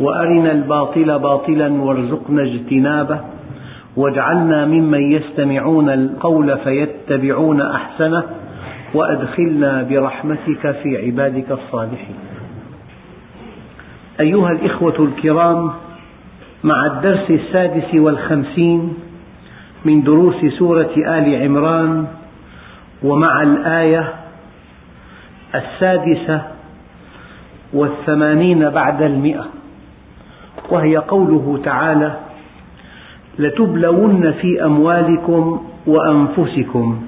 وأرنا الباطل باطلا وارزقنا اجتنابه واجعلنا ممن يستمعون القول فيتبعون أحسنه وأدخلنا برحمتك في عبادك الصالحين. أيها الإخوة الكرام مع الدرس السادس والخمسين من دروس سورة آل عمران ومع الآية السادسة والثمانين بعد المئة. وهي قوله تعالى لتبلون في أموالكم وأنفسكم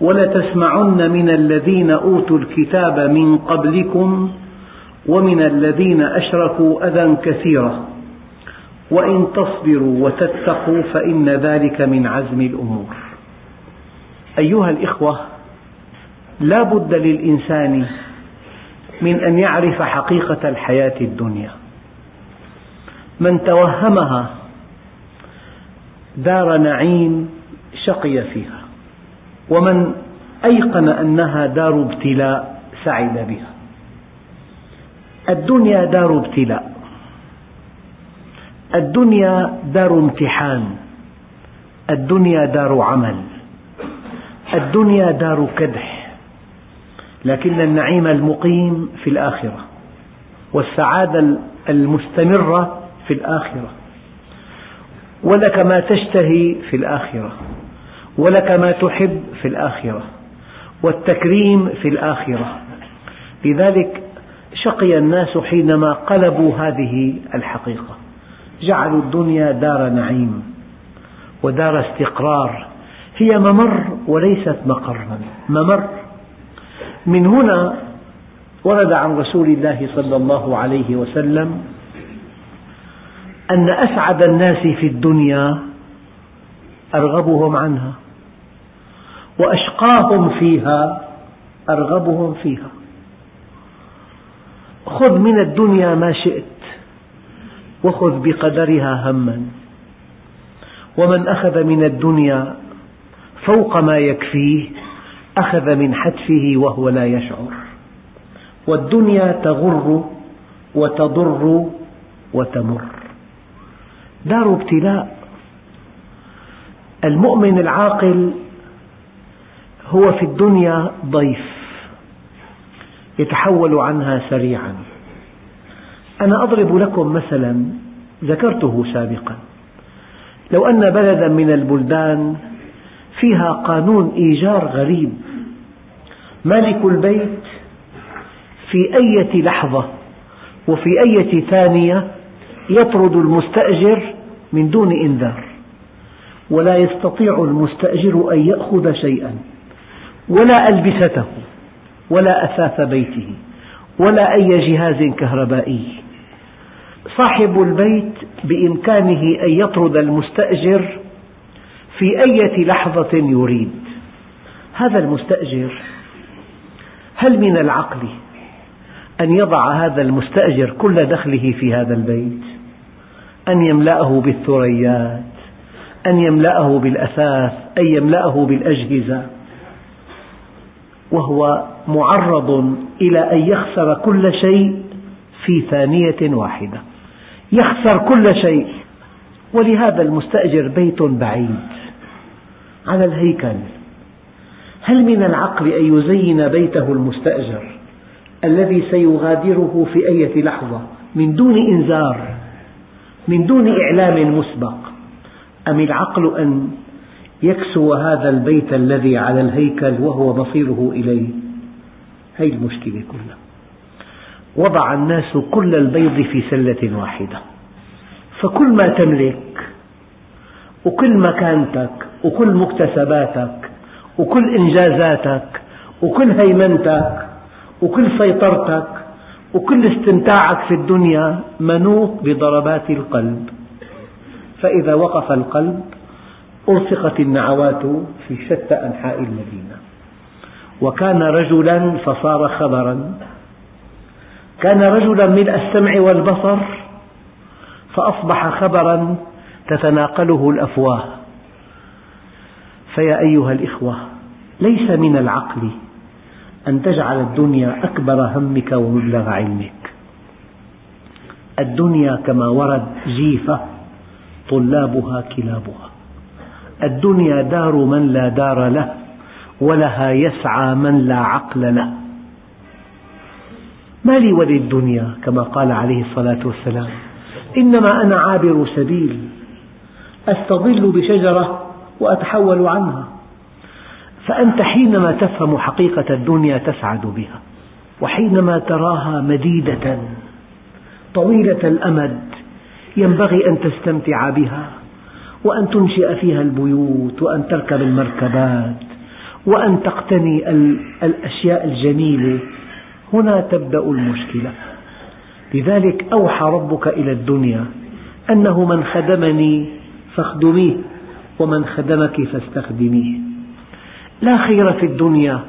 ولتسمعن من الذين أوتوا الكتاب من قبلكم ومن الذين أشركوا أذى كثيرا وإن تصبروا وتتقوا فإن ذلك من عزم الأمور. أيها الإخوة لا بد للإنسان من أن يعرف حقيقة الحياة الدنيا. من توهمها دار نعيم شقي فيها ومن أيقن أنها دار ابتلاء سعد بها. الدنيا دار ابتلاء الدنيا دار امتحان الدنيا دار عمل الدنيا دار كدح. لكن النعيم المقيم في الآخرة والسعادة المستمرة في الآخرة. ولك ما تشتهي في الآخرة ولك ما تحب في الآخرة والتكريم في الآخرة. لذلك شقي الناس حينما قلبوا هذه الحقيقة. جعلوا الدنيا دار نعيم ودار استقرار. هي ممر وليست مقرا. ممر من هنا ورد عن رسول الله صلى الله عليه وسلم أن أسعد الناس في الدنيا أرغبهم عنها وأشقاهم فيها أرغبهم فيها. خذ من الدنيا ما شئت وخذ بقدرها هما. ومن أخذ من الدنيا فوق ما يكفيه أخذ من حتفه وهو لا يشعر. والدنيا تغر وتضر وتمر. دار ابتلاء. المؤمن العاقل هو في الدنيا ضيف يتحول عنها سريعا. أنا أضرب لكم مثلا ذكرته سابقا. لو أن بلدا من البلدان فيها قانون إيجار غريب. مالك البيت في أية لحظة وفي أية ثانية يطرد المستأجر من دون إنذار ولا يستطيع المستأجر أن يأخذ شيئا ولا ألبسته ولا أثاث بيته ولا أي جهاز كهربائي. صاحب البيت بإمكانه أن يطرد المستأجر في أية لحظة يريد. هذا المستأجر هل من العقل أن يضع هذا المستأجر كل دخله في هذا البيت؟ أن يملأه بالثريات أن يملأه بالأثاث أن يملأه بالأجهزة. وهو معرض إلى أن يخسر كل شيء في ثانية واحدة. يخسر كل شيء. ولهذا المستأجر بيت بعيد. على الهيكل. هل من العقل أن يزين بيته المستأجر الذي سيغادره في أية لحظة من دون إنذار من دون إعلام مسبق؟ أم العقل أن يكسو هذا البيت الذي على الهيكل وهو مصيره إليه؟ هذه المشكلة كلها. وضع الناس كل البيض في سلة واحدة. فكل ما تملك وكل مكانتك وكل مكتسباتك وكل إنجازاتك وكل هيمنتك وكل سيطرتك وكل استمتاعك في الدنيا منوط بضربات القلب. فإذا وقف القلب ألصقت النعوات في شتى أنحاء المدينة. وكان رجلا فصار خبرا. كان رجلا ملء السمع والبصر فأصبح خبرا تتناقله الأفواه. فيا أيها الإخوة ليس من العقل أن تجعل الدنيا أكبر همك ومبلغ علمك. الدنيا كما ورد جيفة طلابها كلابها. الدنيا دار من لا دار له ولها يسعى من لا عقل له. ما لي وللدنيا كما قال عليه الصلاة والسلام. إنما أنا عابر سبيل. أستظل بشجرة وأتحول عنها. فأنت حينما تفهم حقيقة الدنيا تسعد بها. وحينما تراها مديدة طويلة الأمد ينبغي أن تستمتع بها وأن تنشئ فيها البيوت وأن تركب المركبات وأن تقتني الأشياء الجميلة. هنا تبدأ المشكلة. لذلك أوحى ربك إلى الدنيا أنه من خدمني فاخدميه. ومن خدمك فاستخدميه. لا خير في الدنيا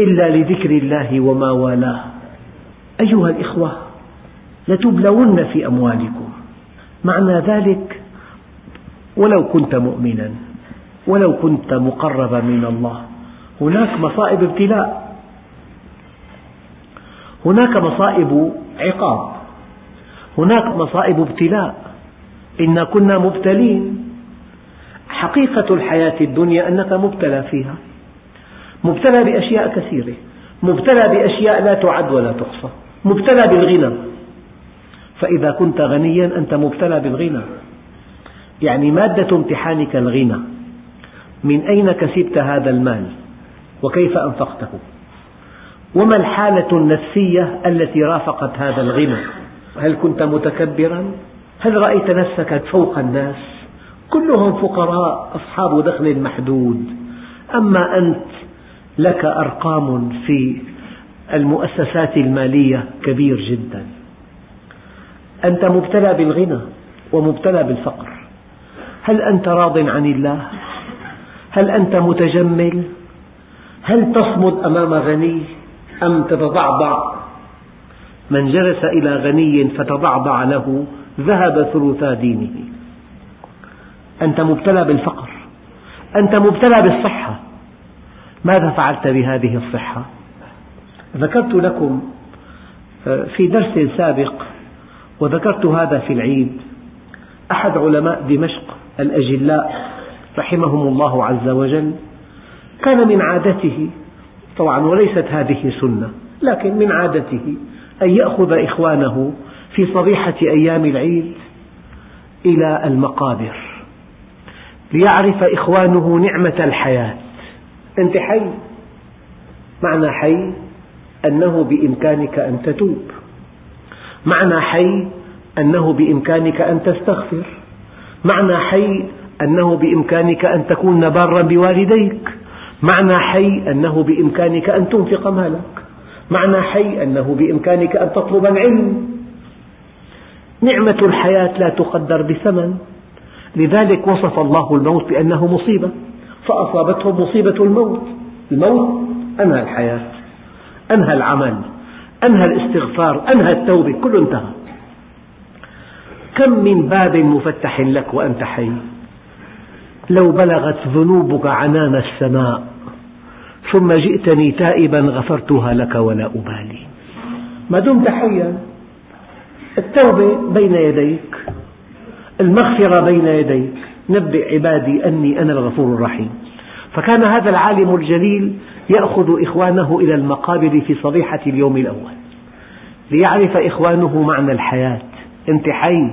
إلا لذكر الله وما والاه. أيها الإخوة لتبلون في أموالكم. معنى ذلك ولو كنت مؤمنا ولو كنت مقربا من الله. هناك مصائب ابتلاء. هناك مصائب عقاب. هناك مصائب ابتلاء. إنا كنا مبتلين. حقيقة الحياة الدنيا أنك مبتلى فيها. مبتلى بأشياء كثيرة. مبتلى بأشياء لا تعد ولا تحصى. مبتلى بالغنى. فإذا كنت غنيا أنت مبتلى بالغنى. يعني مادة امتحانك الغنى. من أين كسبت هذا المال؟ وكيف أنفقته؟ وما الحالة النفسية التي رافقت هذا الغنى؟ هل كنت متكبرا؟ هل رأيت نفسك فوق الناس؟ كلهم فقراء أصحاب دخل محدود أما أنت لك أرقام في المؤسسات المالية كبير جدا أنت مبتلى بالغنى ومبتلى بالفقر هل أنت راض عن الله؟ هل أنت متجمل؟ هل تصمد أمام غني أم تتضعضع؟ من جلس إلى غني فتضعضع له ذهب ثلثا دينه أنت مبتلى بالفقر أنت مبتلى بالصحة ماذا فعلت بهذه الصحة؟ ذكرت لكم آه، في درس سابق وذكرت هذا في العيد أحد علماء دمشق الأجلاء رحمهم الله عز وجل كان من عادته طبعا وليست هذه سنة لكن من عادته أن يأخذ إخوانه في صبيحة أيام العيد إلى المقابر ليعرف إخوانه نعمة الحياة. أنت حي. معنى حي أنه بإمكانك أن تتوب. معنى حي أنه بإمكانك أن تستغفر. معنى حي أنه بإمكانك أن تكون بارا بوالديك. معنى حي أنه بإمكانك أن تنفق مالك. معنى حي أنه بإمكانك أن تطلب العلم. نعمة الحياة لا تقدر بثمن. لذلك وصف الله الموت بأنه مصيبة فأصابتهم مصيبة الموت. الموت أنهى الحياة أنهى العمل أنهى الاستغفار أنهى التوبة كله انتهى. كم من باب مفتح لك وأنت حي؟ لو بلغت ذنوبك عنان السماء ثم جئتني تائبا غفرتها لك ولا أبالي. ما دمت حيا. التوبة بين يديك. المغفرة بين يديك نبئ عبادي أني أنا الغفور الرحيم. فكان هذا العالم الجليل يأخذ إخوانه إلى المقابر في صبيحة اليوم الأول. ليعرف إخوانه معنى الحياة. أنت حي.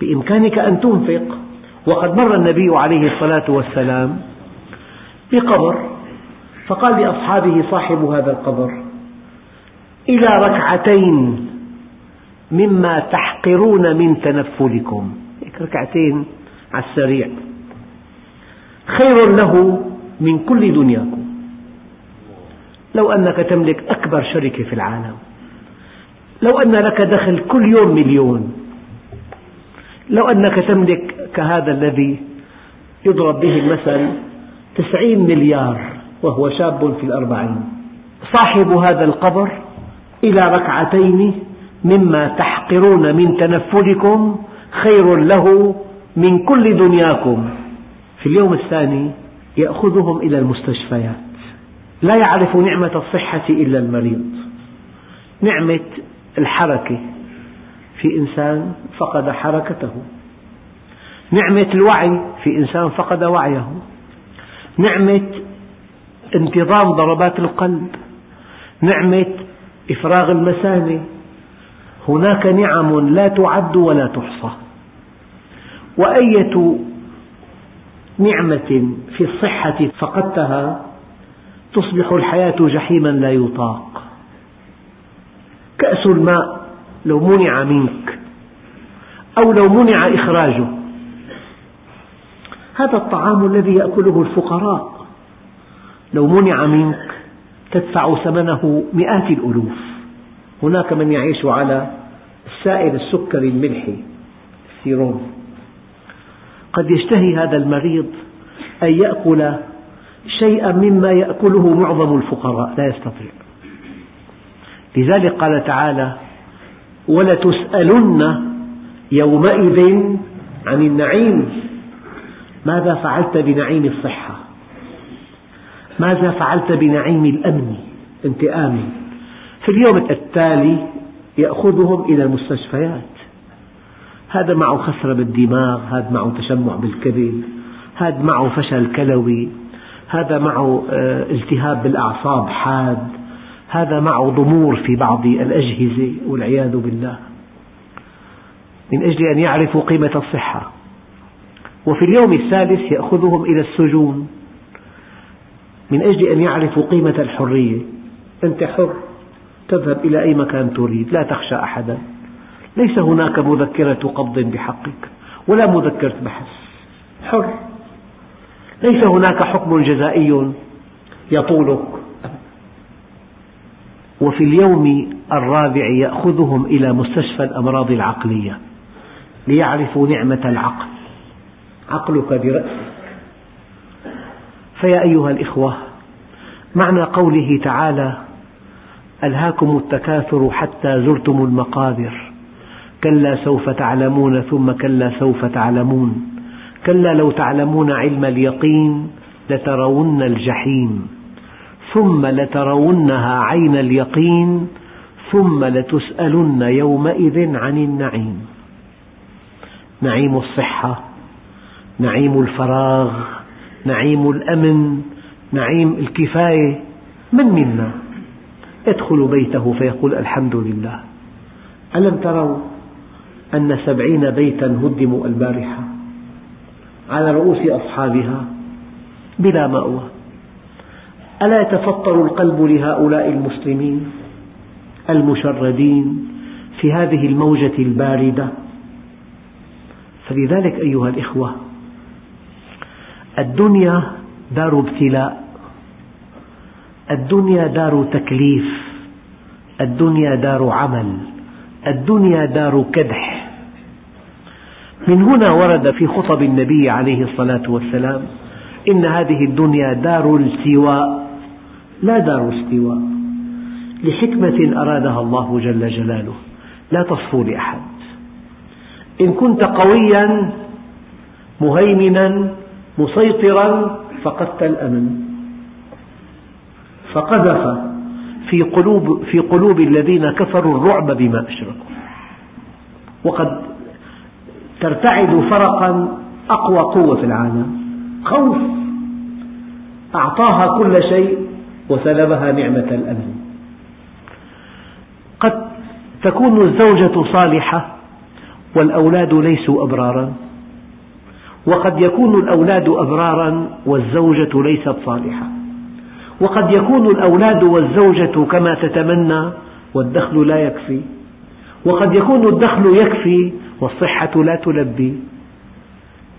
بإمكانك أن تنفق. وقد مر النبي عليه الصلاة والسلام بقبر. فقال لأصحابه صاحب هذا القبر إلى ركعتين مما تحقرون من تنفلكم. ركعتين على السريع. خير له من كل دنياكم. لو أنك تملك أكبر شركة في العالم. لو أن لك دخل كل يوم مليون. لو أنك تملك كهذا الذي يضرب به المثل تسعين مليار وهو شاب في الأربعين. صاحب هذا القبر إلى ركعتين مما تحقرون من تنفلكم خير له من كل دنياكم. في اليوم الثاني يأخذهم إلى المستشفيات. لا يعرف نعمة الصحة إلا المريض. نعمة الحركة. في إنسان فقد حركته. نعمة الوعي. في إنسان فقد وعيه. نعمة انتظام ضربات القلب. نعمة إفراغ المثانة هناك نعم لا تعد ولا تحصى. وأية نعمة في الصحة فقدتها تصبح الحياة جحيما لا يطاق. كأس الماء لو منع منك أو لو منع إخراجه هذا الطعام الذي يأكله الفقراء. لو منع منك تدفع ثمنه مئات الألوف. هناك من يعيش على السائل السكري الملحي السيروم قد يشتهي هذا المريض أن يأكل شيئا مما يأكله معظم الفقراء لا يستطيع. لذلك قال تعالى ولتسألن يومئذ عن النعيم ماذا فعلت بنعيم الصحة؟ ماذا فعلت بنعيم الأمن أنت آمن في اليوم التالي يأخذهم إلى المستشفيات. هذا معه خسرة بالدماغ هذا معه تشمع بالكبد هذا معه فشل كلوي هذا معه آه، التهاب بالأعصاب حاد هذا معه ضمور في بعض الأجهزة والعياذ بالله. من أجل أن يعرفوا قيمة الصحة. وفي اليوم الثالث يأخذهم إلى السجون. من أجل أن يعرفوا قيمة الحرية. أنت حر. تذهب إلى أي مكان تريد لا تخشى أحدا. ليس هناك مذكرة قبض بحقك ولا مذكرة بحث. حر. ليس هناك حكم جزائي يطولك. وفي اليوم الرابع يأخذهم إلى مستشفى الأمراض العقلية ليعرفوا نعمة العقل. عقلك برأسك. فيا أيها الإخوة معنى قوله تعالى ألهاكم التكاثر حتى زرتم المقابر. كلا سوف تعلمون ثم كلا سوف تعلمون. كلا لو تعلمون علم اليقين لترون الجحيم. ثم لترونها عين اليقين. ثم لتسألن يومئذ عن النعيم. نعيم الصحة نعيم الفراغ نعيم الأمن نعيم الكفاية. من منا؟ يدخل بيته فيقول الحمد لله. ألم تروا أن سبعين بيتا هدموا البارحة على رؤوس أصحابها بلا مأوى؟ ألا يتفطر القلب لهؤلاء المسلمين المشردين في هذه الموجة الباردة؟ فلذلك أيها الإخوة الدنيا دار ابتلاء. الدنيا دار تكليف الدنيا دار عمل الدنيا دار كدح. من هنا ورد في خطب النبي عليه الصلاة والسلام إن هذه الدنيا دار التواء لا دار استواء. لحكمة أرادها الله جل جلاله لا تصفو لأحد. إن كنت قويا مهيمنا مسيطرا فقدت الأمن. فقذف في قلوب, في قلوب الذين كفروا الرعب بما أشركوا. وقد ترتعد فرقا أقوى قوة في العالم. خوف أعطاها كل شيء وسلبها نعمة الأمن. قد تكون الزوجة صالحة والأولاد ليسوا أبرارا. وقد يكون الأولاد أبرارا والزوجة ليست صالحة. وقد يكون الأولاد والزوجة كما تتمنى والدخل لا يكفي. وقد يكون الدخل يكفي والصحة لا تلبي.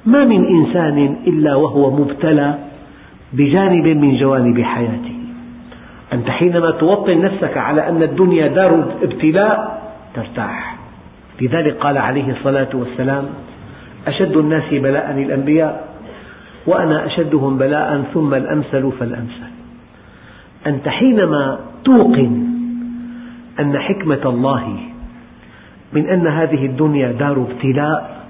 ما من إنسان إلا وهو مبتلى بجانب من جوانب حياته. أنت حينما توطن نفسك على أن الدنيا دار ابتلاء ترتاح. لذلك قال عليه الصلاة والسلام أشد الناس بلاء الأنبياء وأنا أشدهم بلاء ثم الأمثل فالأمثل. أنت حينما توقن أن حكمة الله من أن هذه الدنيا دار ابتلاء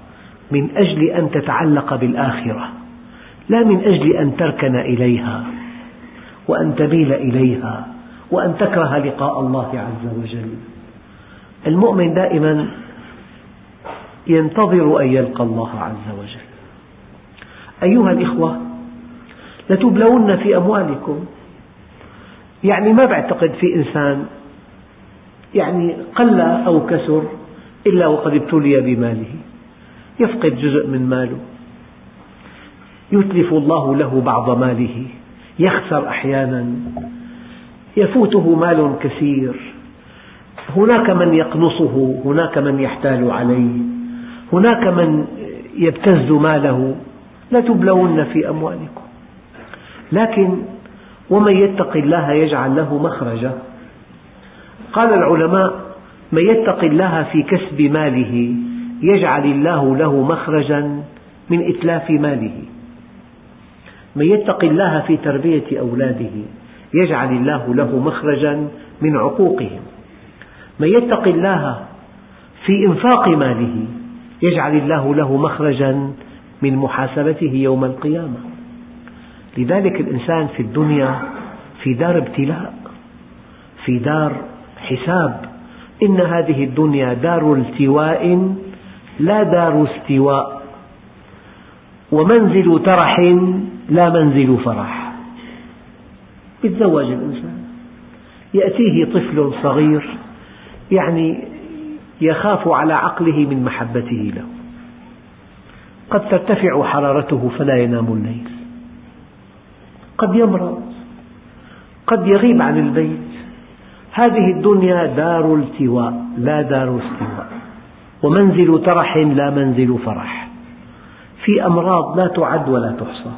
من أجل أن تتعلق بالآخرة لا من أجل أن تركن إليها وأن تميل إليها وأن تكره لقاء الله عز وجل. المؤمن دائما ينتظر أن يلقى الله عز وجل. أيها الإخوة لتبلون في أموالكم يعني ما بعتقد في إنسان يعني قل أو كثر إلا وقد ابتلي بماله. يفقد جزء من ماله. يتلف الله له بعض ماله. يخسر أحيانا. يفوته مال كثير. هناك من يقنصه هناك من يحتال عليه. هناك من يبتز ماله. لا تبلون في أموالكم. لكن ومن يتق الله يجعل له مخرجا. قال العلماء من يتق الله في كسب ماله يجعل الله له مخرجا من إتلاف ماله. من يتق الله في تربية أولاده يجعل الله له مخرجا من عقوقهم. من يتق الله في إنفاق ماله يجعل الله له مخرجا من محاسبته يوم القيامة. لذلك الإنسان في الدنيا في دار ابتلاء في دار حساب. إن هذه الدنيا دار التواء لا دار استواء. ومنزل ترح لا منزل فرح. يتزوج الإنسان. يأتيه طفل صغير يعني يخاف على عقله من محبته له. قد ترتفع حرارته فلا ينام الليل. قد يمرض قد يغيب عن البيت. هذه الدنيا دار التواء لا دار استواء. ومنزل ترح لا منزل فرح. في أمراض لا تعد ولا تحصى.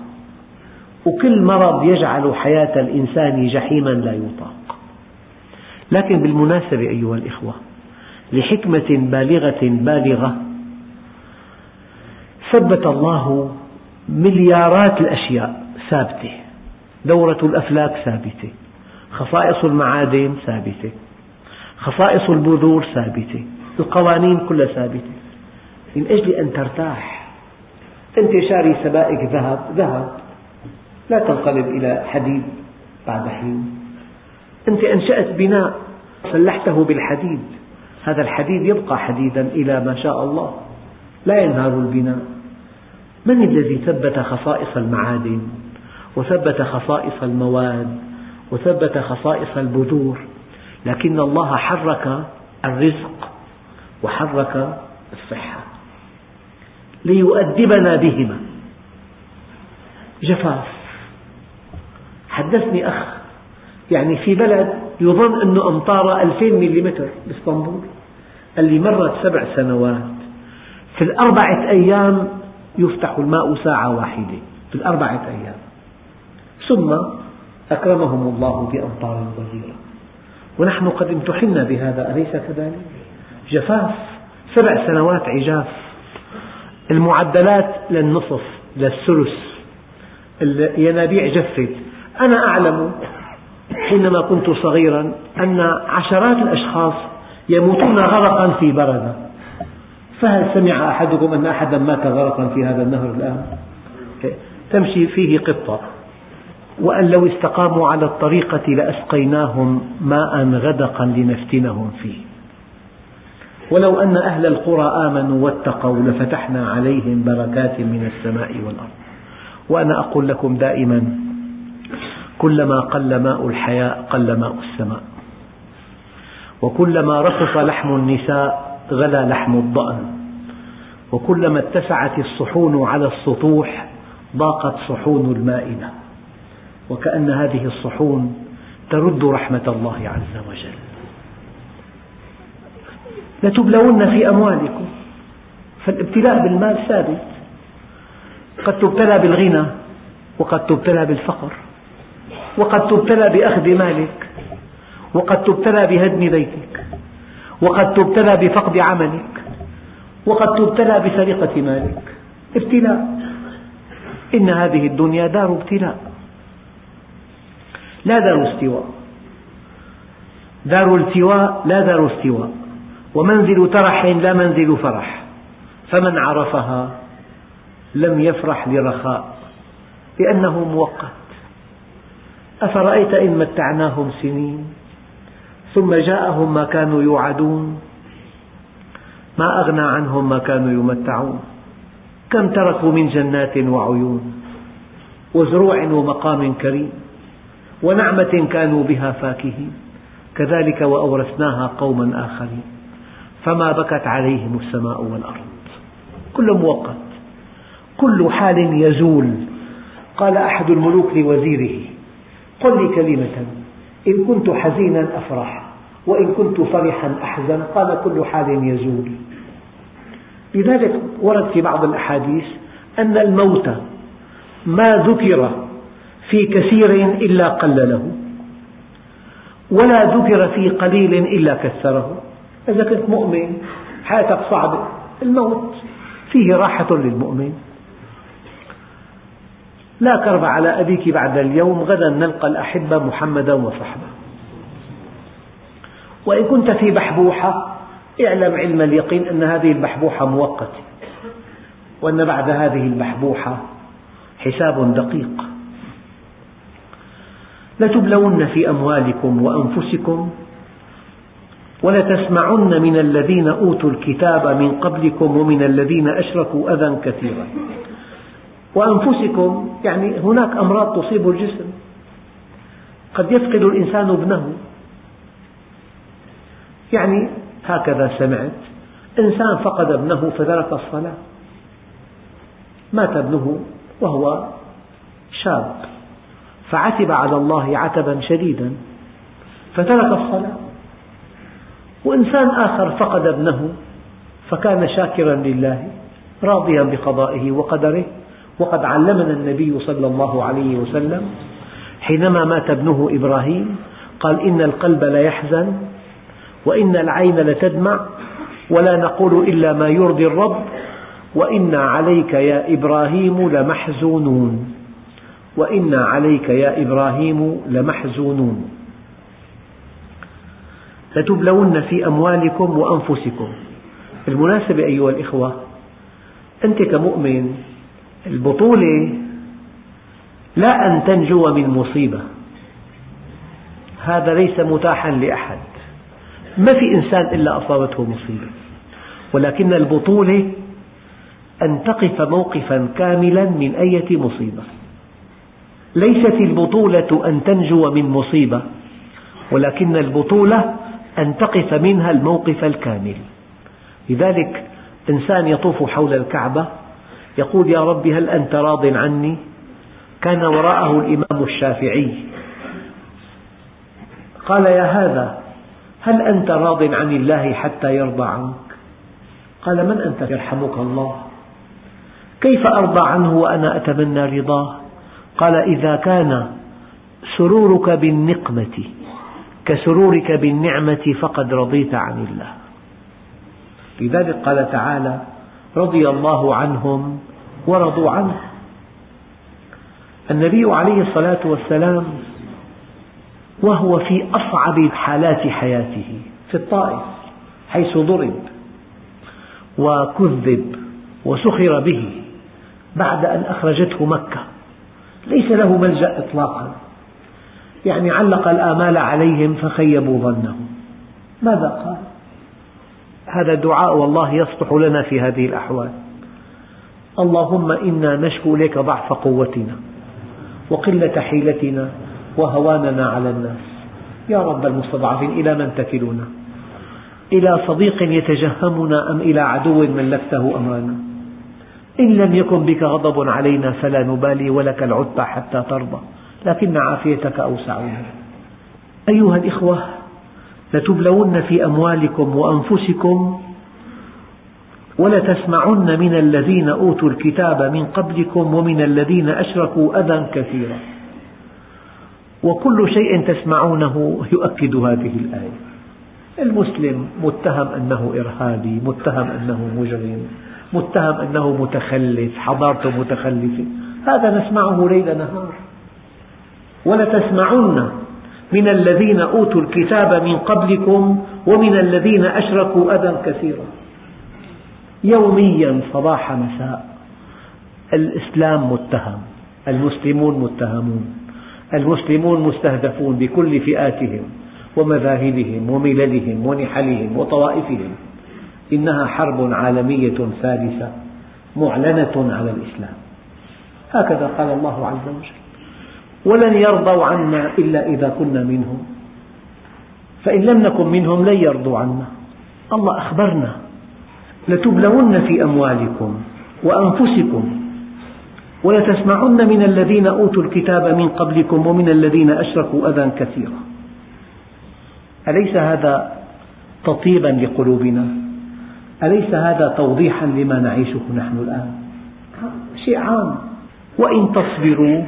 وكل مرض يجعل حياة الإنسان جحيما لا يطاق. لكن بالمناسبة أيها الإخوة لحكمة بالغة بالغة ثبت الله مليارات الأشياء ثابتة. دورة الأفلاك ثابتة. خصائص المعادن ثابتة. خصائص البذور ثابتة. القوانين كلها ثابتة. من أجل أن ترتاح. أنت شاري سبائك ذهب ذهب. لا تنقلب إلى حديد بعد حين. أنت أنشأت بناء سلحته بالحديد. هذا الحديد يبقى حديدا إلى ما شاء الله. لا ينهار البناء. من الذي ثبت خصائص المعادن؟ وثبت خصائص المواد وثبت خصائص البذور لكن الله حرك الرزق وحرك الصحة ليؤدبنا بهما. جفاف حدثني أخ يعني في بلد يظن أن أمطار ألفين ملم بإسطنبول قال لي مرت سبع سنوات في الأربعة أيام يفتح الماء ساعة واحدة في الأربعة أيام. ثم أكرمهم الله بأمطار غزيرة ونحن قد امتحنا بهذا أليس كذلك؟ جفاف سبع سنوات عجاف. المعدلات للنصف للثلث. الينابيع جفت. أنا أعلم حينما كنت صغيرا أن عشرات الأشخاص يموتون غرقا في بردة فهل سمع أحدكم أن أحدا مات غرقا في هذا النهر الآن؟ تمشي فيه قطة. وأن لو استقاموا على الطريقة لأسقيناهم ماء غدقا لنفتنهم فيه. ولو أن أهل القرى آمنوا واتقوا لفتحنا عليهم بركات من السماء والأرض. وأنا أقول لكم دائما كلما قل ماء الحياء قل ماء السماء. وكلما رخص لحم النساء غلا لحم الضأن. وكلما اتسعت الصحون على السطوح ضاقت صحون المائدة. وكأن هذه الصحون ترد رحمة الله عز وجل. لتبلون في أموالكم. فالابتلاء بالمال ثابت. قد تبتلى بالغنى وقد تبتلى بالفقر وقد تبتلى بأخذ مالك وقد تبتلى بهدم بيتك وقد تبتلى بفقد عملك وقد تبتلى بسرقة مالك. ابتلاء. إن هذه الدنيا دار ابتلاء. لا دار استواء. دار التواء لا دار استواء. ومنزل ترح لا منزل فرح. فمن عرفها لم يفرح لرخاء. لأنه مؤقت. أفرأيت إن متعناهم سنين ثم جاءهم ما كانوا يوعدون. ما أغنى عنهم ما كانوا يمتعون. كم تركوا من جنات وعيون وزروع ومقام كريم. ونعمة كانوا بها فاكهين. كذلك وأورثناها قوما آخرين. فما بكت عليهم السماء والأرض. كل مؤقت. كل حال يزول. قال أحد الملوك لوزيره قل لي كلمة. إن كنت حزينا أفرح وإن كنت فرحا أحزن. قال كل حال يزول. لذلك ورد في بعض الأحاديث أن الموت ما ذكر في كثير إلا قل له ولا ذكر في قليل إلا كثره إذا كنت مؤمن حياتك صعبة. الموت فيه راحة للمؤمن. لا كرب على أبيك بعد اليوم غدا نلقى الأحبة محمدا وصحبة. وإن كنت في بحبوحة اعلم علم اليقين أن هذه البحبوحة مؤقتة. وأن بعد هذه البحبوحة حساب دقيق. لتبلون في أموالكم وأنفسكم ولتسمعن من الذين أوتوا الكتاب من قبلكم ومن الذين أشركوا أذى كثيرا. وأنفسكم يعني هناك أمراض تصيب الجسم. قد يفقد الإنسان ابنه. يعني هكذا سمعت إنسان فقد ابنه فترك الصلاة. مات ابنه وهو شاب. فعتب على الله عتبا شديدا فترك الصلاة. وإنسان آخر فقد ابنه فكان شاكرا لله راضيا بقضائه وقدره. وقد علمنا النبي صلى الله عليه وسلم حينما مات ابنه إبراهيم قال إن القلب ليحزن وإن العين لتدمع ولا نقول إلا ما يرضي الرب وإنا عليك يا إبراهيم لمحزونون. وإنا عليك يا إبراهيم لمحزونون. لتبلون في أموالكم وأنفسكم. بالمناسبة أيها الإخوة أنت كمؤمن البطولة لا أن تنجو من مصيبة. هذا ليس متاحا لأحد. ما في إنسان إلا أصابته مصيبة. ولكن البطولة أن تقف موقفا كاملا من أية مصيبة. ليست البطولة أن تنجو من مصيبة ولكن البطولة أن تقف منها الموقف الكامل. لذلك إنسان يطوف حول الكعبة يقول يا رب هل أنت راض عني؟ كان وراءه الإمام الشافعي. قال يا هذا هل أنت راض عن الله حتى يرضى عنك؟ قال من أنت يرحمك الله؟ كيف أرضى عنه وأنا أتمنى رضاه؟ قال إذا كان سرورك بالنقمة كسرورك بالنعمة فقد رضيت عن الله. لذلك قال تعالى رضي الله عنهم ورضوا عنه. النبي عليه الصلاة والسلام وهو في أصعب حالات حياته في الطائف حيث ضرب وكذب وسخر به بعد أن أخرجته مكة. ليس له ملجأ إطلاقا. يعني علق الآمال عليهم فخيبوا ظنهم. ماذا قال؟ هذا دعاء والله يصلح لنا في هذه الأحوال. اللهم إنا نشكو إليك ضعف قوتنا وقلة حيلتنا وهواننا على الناس. يا رب المستضعفين إلى من تكلنا؟ إلى صديق يتجهمنا أم إلى عدو ملكته أمرنا؟ إن لم يكن بك غضب علينا فلا نبالي ولك العتبى حتى ترضى. لكن عافيتك أوسع أيها الإخوة لتبلون في أموالكم وأنفسكم ولتسمعن من الذين أوتوا الكتاب من قبلكم ومن الذين أشركوا أذى كثيرا. وكل شيء تسمعونه يؤكد هذه الآية. المسلم متهم أنه إرهابي متهم أنه مجرم. متهم أنه متخلف حضارته متخلفة هذا نسمعه ليل نهار. ولتسمعن من الذين أوتوا الكتاب من قبلكم ومن الذين أشركوا أذى كثيرا. يوميا صباح مساء. الإسلام متهم المسلمون متهمون المسلمون مستهدفون بكل فئاتهم ومذاهبهم ومللهم ونحلهم وطوائفهم. إنها حرب عالمية ثالثة معلنة على الإسلام. هكذا قال الله عز وجل ولن يرضوا عنا إلا إذا كنا منهم. فإن لم نكن منهم لن يرضوا عنا. الله أخبرنا. لتبلون في أموالكم وأنفسكم ولتسمعن من الذين أوتوا الكتاب من قبلكم ومن الذين أشركوا أذى كثيرا. أليس هذا تطيبا لقلوبنا؟ أليس هذا توضيحا لما نعيشه نحن الآن؟ شيء عام. وإن تصبروا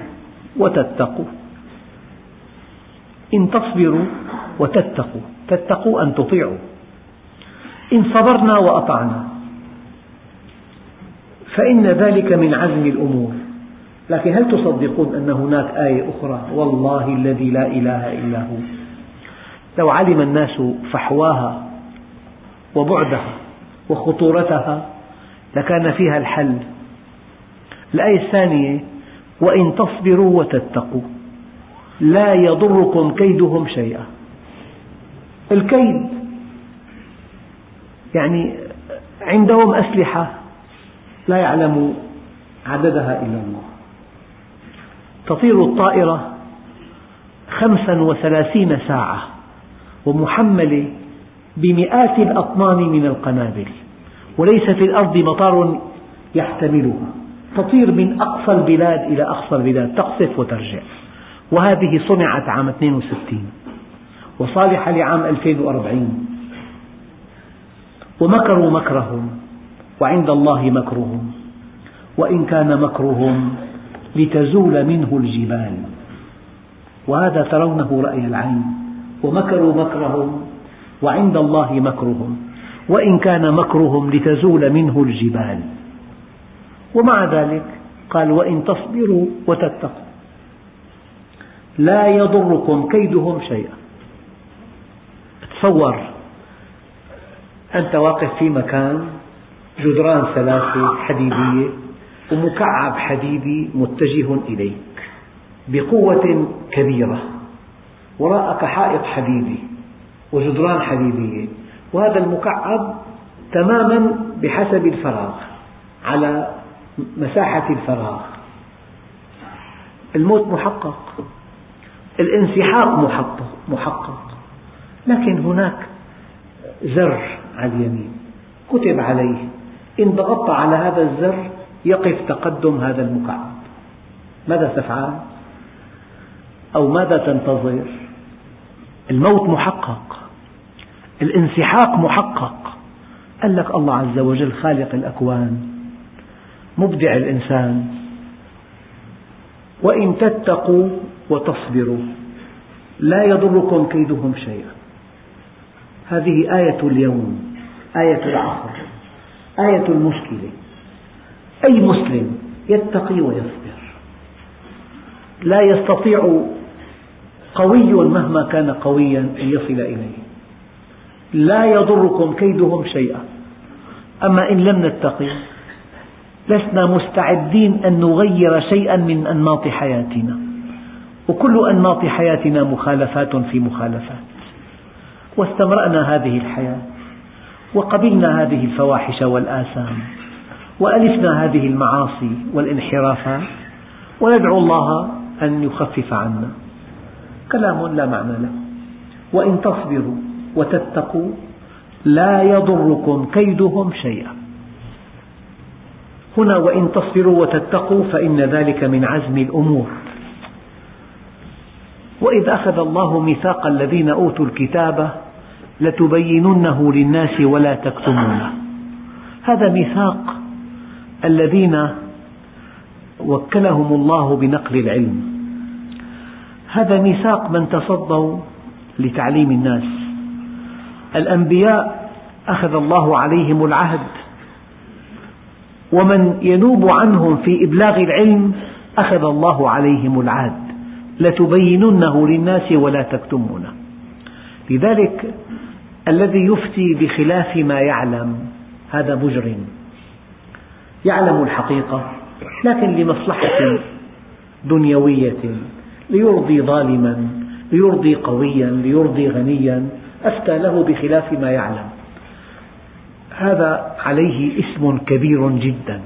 وتتقوا. إن تصبروا وتتقوا. تتقوا أن تطيعوا. إن صبرنا وأطعنا. فإن ذلك من عزم الأمور. لكن هل تصدقون أن هناك آية أخرى؟ والله الذي لا إله إلا هو. لو علم الناس فحواها وبعدها وخطورتها لكان فيها الحل. الآية الثانية وإن تصبروا وتتقوا لا يضركم كيدهم شيئا. الكيد يعني عندهم أسلحة لا يعلم عددها إلا الله. تطير الطائرة خمسا وثلاثين ساعة ومحملة بمئات الأطنان من القنابل وليس في الأرض مطار يحتملها. تطير من أقصى البلاد إلى أقصى البلاد تقصف وترجع. وهذه صنعت عام 62 وصالحة لعام 2040 ومكروا مكرهم وعند الله مكرهم. وإن كان مكرهم لتزول منه الجبال. وهذا ترونه رأي العين. ومكروا مكرهم وعند الله مكرهم وإن كان مكرهم لتزول منه الجبال. ومع ذلك قال وإن تصبروا وتتقوا. لا يضركم كيدهم شيئا. تصور أنت واقف في مكان جدران ثلاثة حديدية ومكعب حديدي متجه إليك بقوة كبيرة وراءك حائط حديدي. وجدران حديدية وهذا المكعب تماما بحسب الفراغ على مساحة الفراغ. الموت محقق الانسحاق محقق, لكن هناك زر على اليمين كتب عليه إن ضغطت على هذا الزر يقف تقدم هذا المكعب. ماذا تفعل؟ أو ماذا تنتظر؟ الموت محقق. الانسحاق محقق. قال لك الله عز وجل خالق الأكوان مبدع الإنسان. وإن تتقوا وتصبروا لا يضركم كيدهم شيئا. هذه آية اليوم آية العصر آية المشكلة. أي مسلم يتقي ويصبر؟ لا يستطيع قوي مهما كان قويا أن يصل إليه. لا يضركم كيدهم شيئا. أما إن لم نتقي لسنا مستعدين أن نغير شيئا من أنماط حياتنا. وكل أنماط حياتنا مخالفات في مخالفات. واستمرأنا هذه الحياة وقبلنا هذه الفواحش والآثام وألفنا هذه المعاصي والانحرافات وندعو الله أن يخفف عنا. كلام لا معنى له. وإن تصبروا وتتقوا لا يضركم كيدهم شيئا. هنا وإن تصبروا وتتقوا فإن ذلك من عزم الأمور. وإذ أخذ الله ميثاق الذين أوتوا الكتاب لتبيننه للناس ولا تكتمونه. هذا ميثاق الذين وكلهم الله بنقل العلم. هذا ميثاق من تصدوا لتعليم الناس. الأنبياء أخذ الله عليهم العهد. ومن ينوب عنهم في إبلاغ العلم أخذ الله عليهم العهد. لتبيننه للناس ولا تكتمونه. لذلك الذي يفتي بخلاف ما يعلم هذا مجرم. يعلم الحقيقة لكن لمصلحة دنيوية ليرضي ظالما ليرضي قويا ليرضي غنيا أفتى له بخلاف ما يعلم. هذا عليه اسم كبير جدا.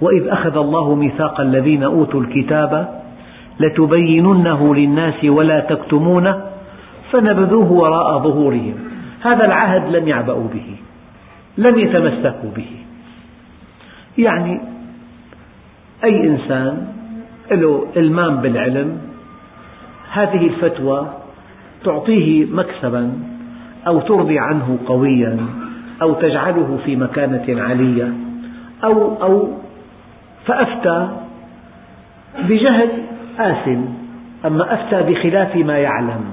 وإذ أخذ الله ميثاق الذين أوتوا الكتاب لتبيننه للناس ولا تكتمونه فنبذوه وراء ظهورهم. هذا العهد لم يعبأوا به لم يتمسكوا به. يعني أي إنسان له إلمام بالعلم هذه الفتوى تعطيه مكسبا أو ترضي عنه قويا أو تجعله في مكانة عالية أو أو فأفتى بجهل آثم أما أفتى بخلاف ما يعلم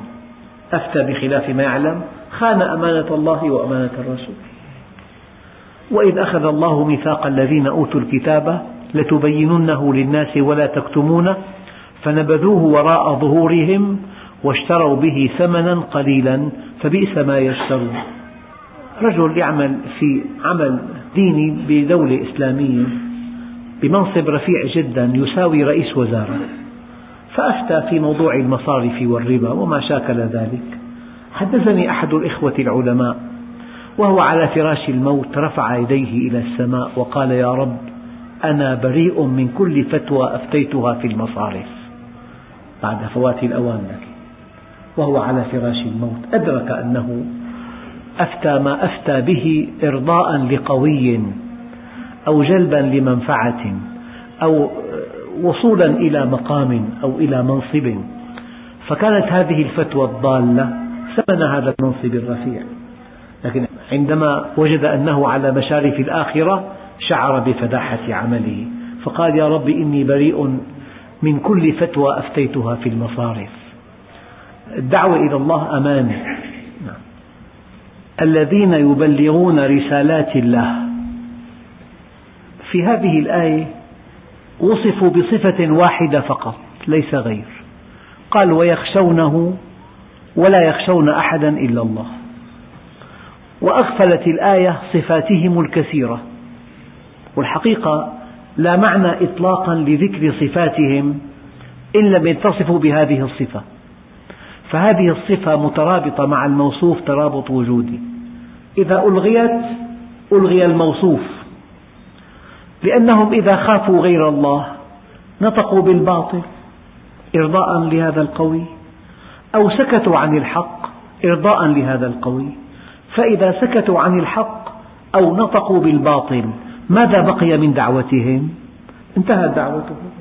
أفتى بخلاف ما يعلم خان أمانة الله وأمانة الرسول. وإذ أخذ الله ميثاق الذين أوتوا الكتاب لتبيننه للناس ولا تكتمونه فنبذوه وراء ظهورهم واشتروا به ثمنا قليلا فبئس ما يشترون. رجل يعمل في عمل ديني بدولة إسلامية بمنصب رفيع جدا يساوي رئيس وزارة فأفتى في موضوع المصارف والربا وما شاكل ذلك. حدثني أحد الإخوة العلماء وهو على فراش الموت رفع يديه إلى السماء وقال يا رب أنا بريء من كل فتوى أفتيتها في المصارف. بعد فوات الأوان. لك وهو على فراش الموت. أدرك أنه أفتى ما أفتى به إرضاء لقوي أو جلبا لمنفعة أو وصولا إلى مقام أو إلى منصب. فكانت هذه الفتوى الضالة ثمن هذا المنصب الرفيع. لكن عندما وجد أنه على مشارف الآخرة شعر بفداحة عمله. فقال يا رب إني بريء من كل فتوى أفتيتها في المصارف. الدعوة إلى الله أمانة. الذين يبلغون رسالات الله. في هذه الآية وصفوا بصفة واحدة فقط ليس غير. قال ويخشونه ولا يخشون أحدا إلا الله. وأغفلت الآية صفاتهم الكثيرة. والحقيقة لا معنى إطلاقا لذكر صفاتهم إن لم يتصفوا بهذه الصفة. فهذه الصفة مترابطة مع الموصوف ترابط وجودي. إذا ألغيت ألغي الموصوف. لأنهم إذا خافوا غير الله نطقوا بالباطل إرضاء لهذا القوي أو سكتوا عن الحق إرضاء لهذا القوي. فإذا سكتوا عن الحق أو نطقوا بالباطل ماذا بقي من دعوتهم؟ انتهت دعوتهم.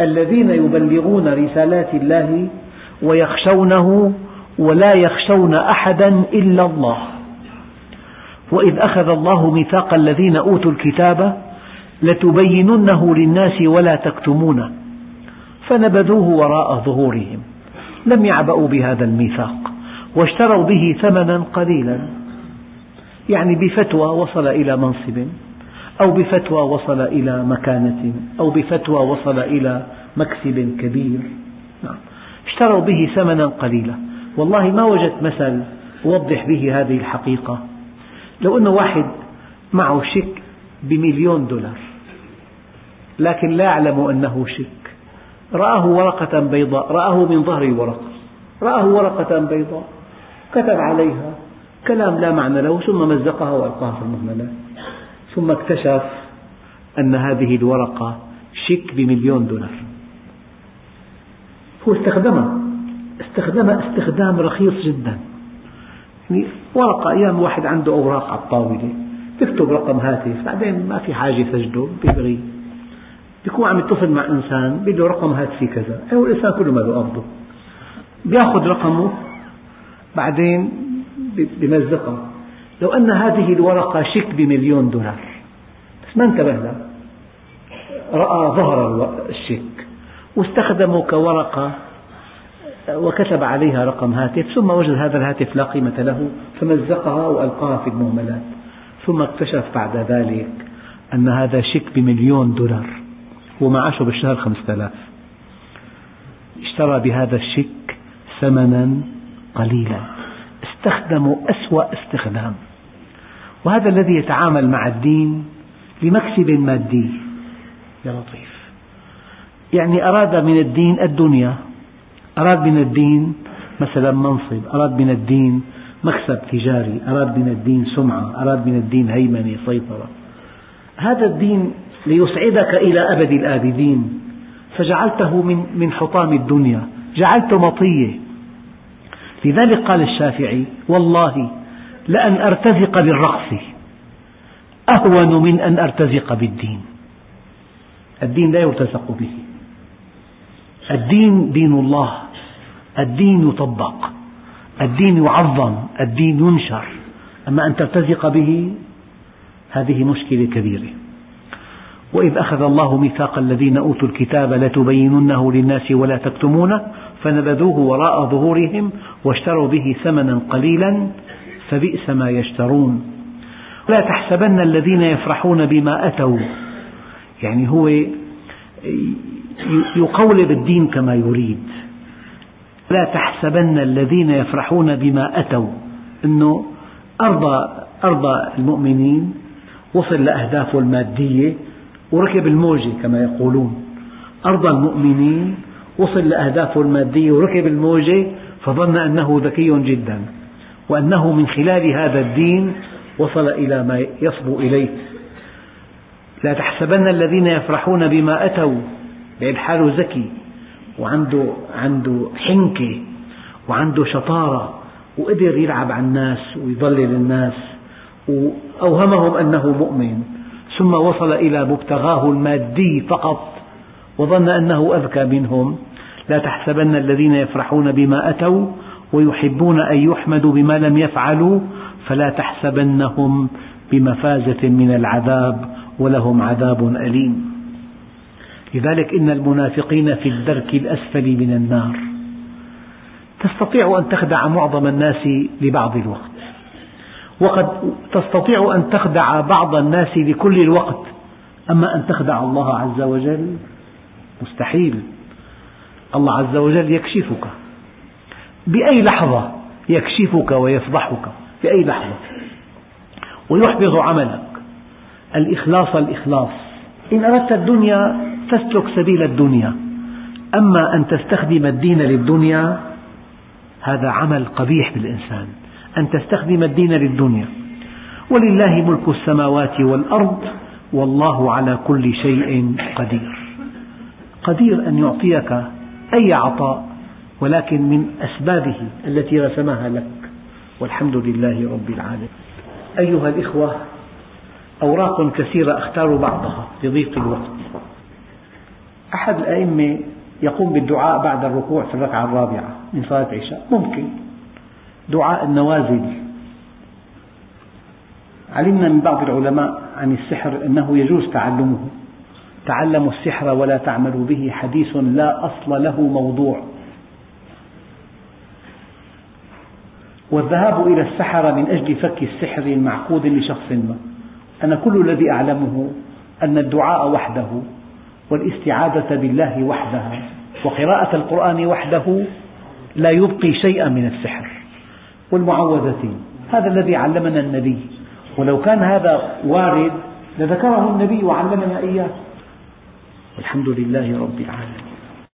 الذين يبلغون رسالات الله ويخشونه ولا يخشون أحدا إلا الله. وإذ أخذ الله ميثاق الذين أوتوا الكتاب لتبيننه للناس ولا تكتمونه فنبذوه وراء ظهورهم. لم يعبأوا بهذا الميثاق واشتروا به ثمنا قليلا. يعني بفتوى وصل إلى منصب أو بفتوى وصل إلى مكانة أو بفتوى وصل إلى مكسب كبير. نعم. اشتروا به ثمنا قليلا. والله ما وجدت مثل يوضح به هذه الحقيقة. لو أن واحد معه شيك بمليون دولار لكن لا يعلم أنه شيك رآه ورقة بيضاء رآه من ظهر الورقة رآه ورقة بيضاء كتب عليها كلام لا معنى له ثم مزقها وألقاها في المهملات ثم اكتشف أن هذه الورقة شيك بمليون دولار. هو استخدمها استخدمها استخدام رخيص جدا. يعني ورقة أيام واحد عنده أوراق على الطاولة. تكتب رقم هاتف. بعدين ما في حاجة يسجله بيلغي بيكون عم يتصل مع إنسان بده رقم هاتفي كذا. هو الإنسان كله ما له قبضه بياخذ رقمه بعدين بمزقها لو أن هذه الورقة شيك بمليون دولار. بس ما انتبه له رأى ظهر الشيك واستخدمه كورقة وكتب عليها رقم هاتف ثم وجد هذا الهاتف لا قيمة له فمزقها وألقاها في المهملات. ثم اكتشف بعد ذلك أن هذا شيك بمليون دولار ومعاشه بالشهر خمسة آلاف. اشترى بهذا الشيك ثمنا قليلا. استخدموا أسوأ استخدام. وهذا الذي يتعامل مع الدين لمكسب مادي. يا لطيف. يعني أراد من الدين الدنيا أراد من الدين مثلا منصب أراد من الدين مكسب تجاري أراد من الدين سمعة أراد من الدين هيمنة سيطرة. هذا الدين ليسعدك إلى أبد الآبدين. فجعلته من من حطام الدنيا جعلته مطية. لذلك قال الشافعي والله لأن أرتزق بالرقص أهون من أن أرتزق بالدين. الدين لا يرتزق به. الدين دين الله الدين يطبق الدين يعظم الدين ينشر. أما أن ترتزق به هذه مشكلة كبيرة. وإذ أخذ الله ميثاق الذين أوتوا الكتاب لتبيننه للناس ولا تكتمونه فنبذوه وراء ظهورهم واشتروا به ثمنا قليلا فبئس ما يشترون. لا تحسبن الذين يفرحون بما أتوا يعني هو يقولب الدين كما يريد. لا تحسبن الذين يفرحون بما أتوا. أنه أرضى, أرضى المؤمنين وصل لأهدافه المادية وركب الموجة كما يقولون. أرضى المؤمنين وصل لأهدافه المادية وركب الموجة فظن أنه ذكي جدا وأنه من خلال هذا الدين وصل إلى ما يصبو إليه. لا تحسبن الذين يفرحون بما أتوا. بعد حاله ذكي وعنده عنده حنكة وعنده شطارة وقدر يلعب على الناس ويضلل الناس وأوهمهم أنه مؤمن. ثم وصل إلى مبتغاه المادي فقط وظن أنه أذكى منهم. لا تحسبن الذين يفرحون بما أتوا ويحبون أن يحمدوا بما لم يفعلوا فلا تحسبنهم بمفازة من العذاب ولهم عذاب أليم. لذلك إن المنافقين في الدرك الأسفل من النار. تستطيع أن تخدع معظم الناس لبعض الوقت. وقد تستطيع أن تخدع بعض الناس لكل الوقت. أما أن تخدع الله عز وجل مستحيل. الله عز وجل يكشفك. بأي لحظة يكشفك ويفضحك. في أي لحظة. ويحبط عملك. الإخلاص الإخلاص. إن أردت الدنيا تسلك سبيل الدنيا. أما أن تستخدم الدين للدنيا هذا عمل قبيح بالإنسان. أن تستخدم الدين للدنيا. ولله ملك السماوات والأرض والله على كل شيء قدير. قدير أن يعطيك أي عطاء ولكن من أسبابه التي رسمها لك. والحمد لله رب العالمين. أيها الإخوة أوراق كثيرة أختار بعضها لضيق الوقت. أحد الأئمة يقوم بالدعاء بعد الركوع في الركعة الرابعة من صلاة العشاء. ممكن. دعاء النوازل. علمنا من بعض العلماء عن السحر أنه يجوز تعلمه. تعلموا السحر ولا تعملوا به حديث لا أصل له موضوع. والذهاب إلى السحرة من أجل فك السحر المعقود لشخص ما. أنا كل الذي أعلمه أن الدعاء وحده والاستعاذة بالله وحدها وقراءة القرآن وحده لا يبقي شيئا من السحر. والمعوذتين هذا الذي علمنا النبي. ولو كان هذا وارد لذكره النبي وعلمنا إياه. والحمد لله رب العالمين.